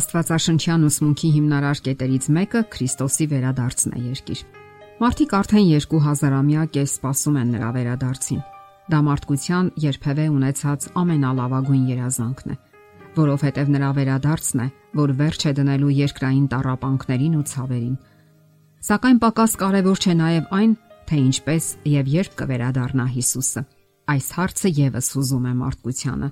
Աստվածաշնչյան ուսմունքի հիմնարար կետերից մեկը Քրիստոսի վերադարձն է երկիր։ Մարդիկ արդեն 2000-ամյակ է սպասում են նրա վերադարձին։ Դա մարդկության երբևէ ունեցած ամենալավագույն երազանքն է, որովհետև նրա վերադարձն է, որ վերջ է դնելու երկրային տարապանքներին ու ցավերին։ Սակայն պակաս կարևոր չէ նաև այն, թե ինչպես եւ երբ կվերադառնա Հիսուսը։ Այս հարցը եւս հուզում է մարդկությանը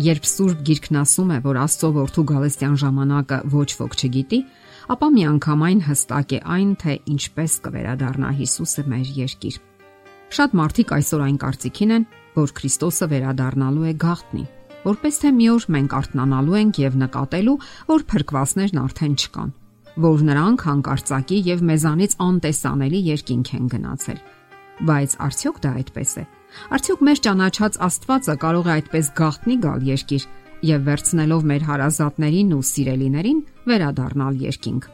Երբ Սուրբ Գիրքն ասում է, որ Աստծո որդու գալստյան ժամանակը ոչ ոք չգիտի, ապա միանգամայն հստակ է այն, թե ինչպես կվերադառնա Հիսուսը մեր երկիր։ Շատ մարդիկ այսօր այն կարծիքին են, որ Քրիստոսը վերադառնալու է գաղտնի, որպես թե մի օր մենք արթնանալու ենք եւ նկատելու, որ փրկվածներն արդեն չկան, որ նրանք հանկարծակի եւ մեզանից անտեսանելի երկինք են գնացել։ Բայց արդյոք դա այդպես է։ Արդյոք մեր ճանաչած Աստվածը կարող է այդպես գաղտնի գալ երկիր եւ վերցնելով մեր հարազատներին ու սիրելիներին վերադառնալ երկինք։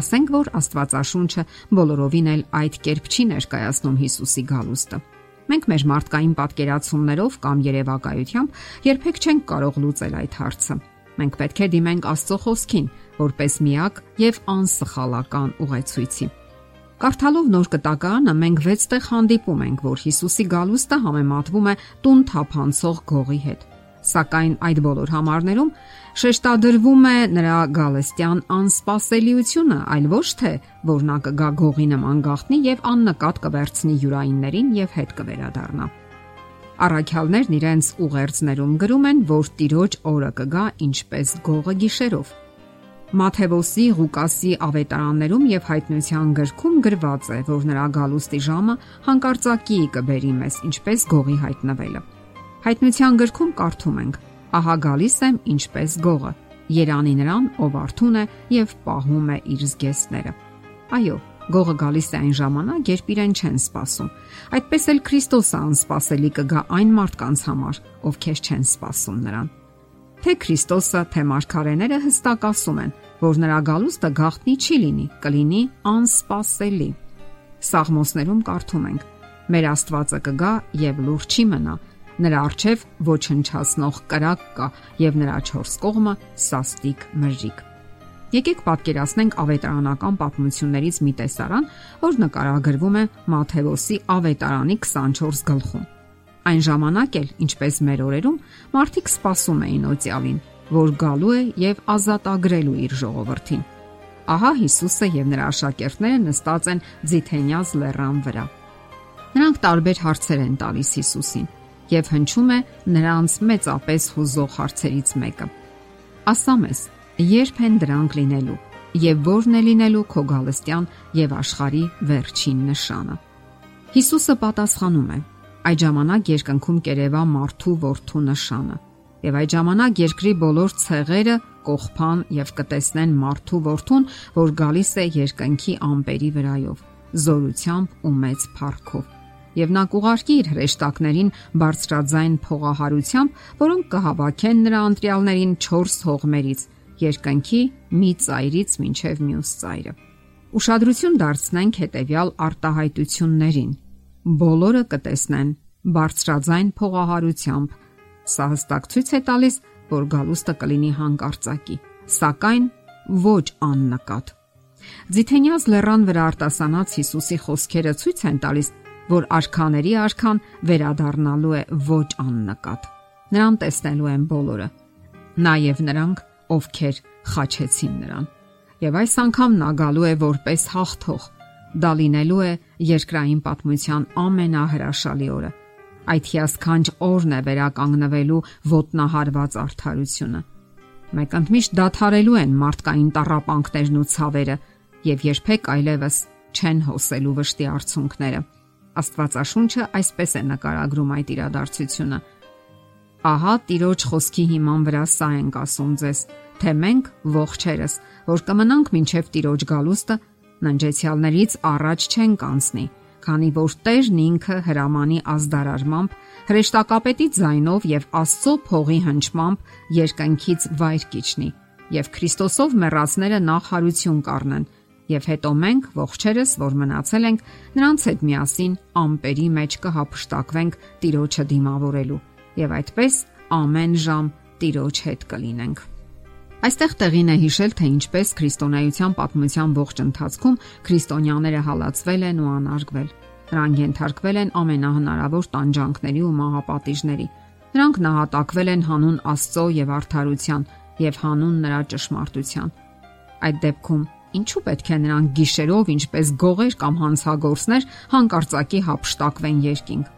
Ասենք որ Աստվածաշունչը բոլորովին էլ այդ կերպ չի ներկայացնում Հիսուսի գալուստը։ Մենք մեր մարդկային պատկերացումներով կամ երևակայությամբ երբեք չենք կարող լուծել այդ հարցը։ Մենք պետք է դիմենք Աստծո խոսքին, որպես միակ եւ անսխալական ուղեցույցի։ Կարդալով նոր կտակարանը մենք 6 տեղ հանդիպում ենք, որ Հիսուսի գալուստը համեմատվում է տուն թափանցող գողի հետ։ Սակայն այդ բոլոր համարներում շեշտադրվում է նրա գալստյան անսպասելիությունը, այլ ոչ թե որ նա կգա գողի նման գախտնի եւ աննկատ կվերցնի յուրայիններին եւ հետ կվերադառնա։ Առաքյալներն իրենց ուղերձներում գրում են, որ Տիրոջ օրը կգա ինչպես գողը գիշերով Մաթեվոսի, Ղուկասի ավետարաններում եւ հայտնության գրքում գրված է, որ նրա գալուստի ժամը հանկարծակի կբերի մեզ, ինչպես գողի հայտնվելը։ Հայտնության գրքում կարդում ենք. Ահա գալիս եմ ինչպես գողը։ Երանի նրան, ով արթուն է եւ պահում է իր զգեստները։ Այո, գողը գալիս է այն ժամանակ, երբ իրեն չեն սպասում։ Այդպես էլ Քրիստոսը անսպասելի կգա այն մարդկանց համար, ովքեր չեն սպասում նրան թե Քրիստոսը, թե մարգարեները հստակ ասում են, որ նրա գալուստը գաղտնի չի լինի, կլինի անսպասելի։ Սաղմոսներում կարդում ենք. Մեր Աստվածը կգա եւ լուր չի մնա։ Նրա արջև ոչնչացնող կրակ կա եւ նրա 4 կողմը սաստիկ մրրիկ։ Եկեք պատկերացնենք ավետարանական պատմություններից մի տեսարան, որ նկարագրվում է Մաթեոսի ավետարանի 24 գլխում։ Այն ժամանակ էլ, ինչպես մեր օրերում, մարդիկ սպասում էին օծյալին, որ գալու է եւ ազատագրելու իր ժողովրդին։ Ահա Հիսուսը եւ նրա աշակերտները նստած են Ձիթենյաց լեռան վրա։ Նրանք տարբեր հարցեր են տալիս Հիսուսին եւ հնչում է նրանց մեծապես հուզող հարցերից մեկը։ Ասա մեզ, երբ են դրանք լինելու եւ ո՞րն է լինելու քո գալստյան եւ աշխարի վերջին նշանը։ Հիսուսը պատասխանում է. Այդ ժամանակ երկնքում կերևա մարդու ворթու նշանը։ Եվ այդ ժամանակ երկրի բոլոր ցեղերը կողփան եւ կտեսնեն մարդու ворթուն, որ գալիս է երկնքի ամպերի վրայով, զորությամբ ու մեծ փառքով։ Եվ նա կուղարկի իր հրեշտակներին բարձրաձայն փողահարությամբ, որոնք կհավաքեն նրա անտրյալներին 4 հողմերից՝ երկնքի մի ծայրից ոչ միև մյուս ծայրը։ Ուշադրություն դարձնենք հետևյալ արտահայտություններին բոլորը կտեսնեն բարձրաձայն փողահարությամբ։ Սա հստակ ցույց է տալիս, որ գալուստը կլինի հանկարծակի, սակայն ոչ աննկատ։ Ձիթենյաց լեռան վրա արտասանած Հիսուսի խոսքերը ցույց են տալիս, որ արքաների արքան վերադառնալու է ոչ աննկատ։ Նրան տեսնելու են բոլորը, նաև նրանք, ովքեր խաչեցին նրան։ Եվ այս անգամ նա գալու է որպես հաղթող Դա լինելու է երկրային պատմության ամենահրաշալի օրը։ Այդ հիասքանչ օրն է վերականգնվելու ոտնահարված արդարությունը։ Մեկ ընդմիշտ դադարելու են մարդկային տարապանքներն ու ցավերը եւ երբեք այլևս չեն հոսելու վշտի արցունքները։ Աստվածաշունչը այսպես է նկարագրում այդ իրադարձությունը։ Ահա Տիրոջ խոսքի հիման վրա սա ենք ասում ձեզ, թե մենք ողջերս, որ կմնանք մինչև Տիրոջ գալուստը, ննջեցյալներից առաջ չեն կանցնի, քանի որ Տերն ինքը հրամանի ազդարարմամբ, հրեշտակապետի ձայնով եւ Աստծո փողի հնչմամբ երկնքից վայր կիջնի, եւ Քրիստոսով մեռածները նախ հարություն կառնեն, եւ հետո մենք ողջերս, որ մնացել ենք, նրանց հետ միասին ամպերի մեջ կհապշտակվենք Տիրոջը դիմավորելու, եւ այդպես ամեն ժամ Տիրոջ հետ կլինենք։ Այստեղ տեղին է հիշել, թե ինչպես քրիստոնեության պատմության ողջ ընթացքում քրիստոնյաները հալածվել են ու անարգվել։ Նրանք ենթարկվել են ամենահնարավոր տանջանքների ու մահապատիժների։ Նրանք նահատակվել են հանուն Աստծո եւ արդարության եւ հանուն նրա ճշմարտության։ Այդ դեպքում ինչու պետք է նրանք գիշերով ինչպես գողեր կամ հանցագործներ հանկարծակի հապշտակվեն երկինք։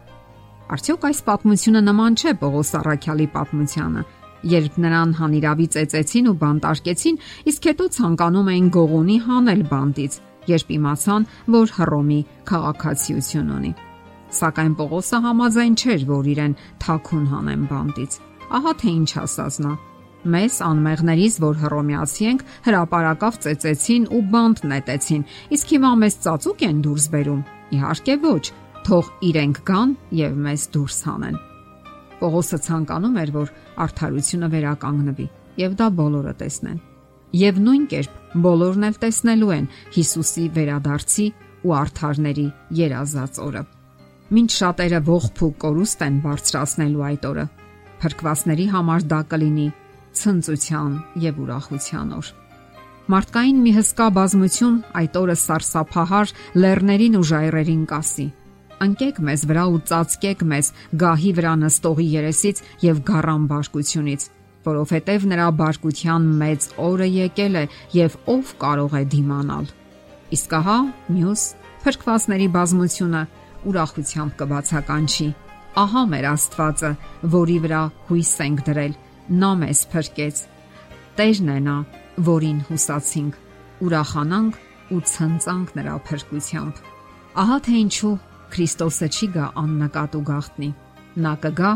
Արդյոք այս պատմությունը նման չէ Պողոս Արաքյալի պատմությանը, երբ նրան հանիրավի ծեծեցին ու բանտարկեցին, իսկ հետո ցանկանում էին գողունի հանել բանտից, երբ իմացան, որ Հռոմի քաղաքացիություն ունի։ Սակայն Պողոսը համաձայն չէր, որ իրեն թաքուն հանեն բանտից։ Ահա թե ինչ ասաց նա. Մեզ անմեղներից, որ հռոմեացի ենք, հրաապարակավ ծեծեցին ու բանտ նետեցին, իսկ հիմա մեզ ծածուկ են դուրս բերում։ Իհարկե ոչ, թող իրենք գան եւ մեզ դուրս հանեն։ Պողոսը ցանկանում էր, որ արդարությունը վերականգնվի, եւ դա բոլորը տեսնեն։ Եվ նույն կերպ բոլորն էլ տեսնելու են Հիսուսի վերադարձի ու արդարների երազած օրը։ Մինչ շատերը ողբ ու կորուստ են բարձրացնելու այդ օրը, փրկվածների համար դա կլինի ցնծության եւ ուրախության օր։ Մարդկային մի հսկա բազմություն այդ օրը սարսափահար լեռներին ու ժայռերին կասի ընկեք մեզ վրա ու ծածկեք մեզ գահի վրա նստողի երեսից եւ գառան բարկությունից, որովհետեւ նրա բարկության մեծ օրը եկել է եւ ով կարող է դիմանալ։ Իսկ ահա մյուս փրկվածների բազմությունը ուրախությամբ կբացականչի։ Ահա մեր Աստվածը, որի վրա հույս ենք դրել, նա մեզ փրկեց։ Տերն է նա, որին հուսացինք, ուրախանանք ու ցնծանք նրա փրկությամբ։ Ահա թե ինչու Քրիստոսը չի գա աննկատ ու գախտնի։ Նա կգա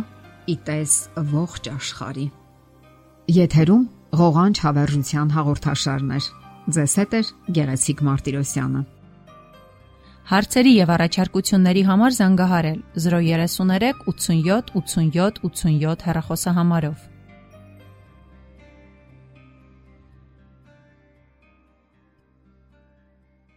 իտես ողջ աշխարի։ Եթերում ղողանջ հավերժության հաղորդաշարներ։ Ձեզ հետ է Գեղեցիկ Մարտիրոսյանը։ Հարցերի եւ առաջարկությունների համար զանգահարել 033 87 87 87 հեռախոսահամարով։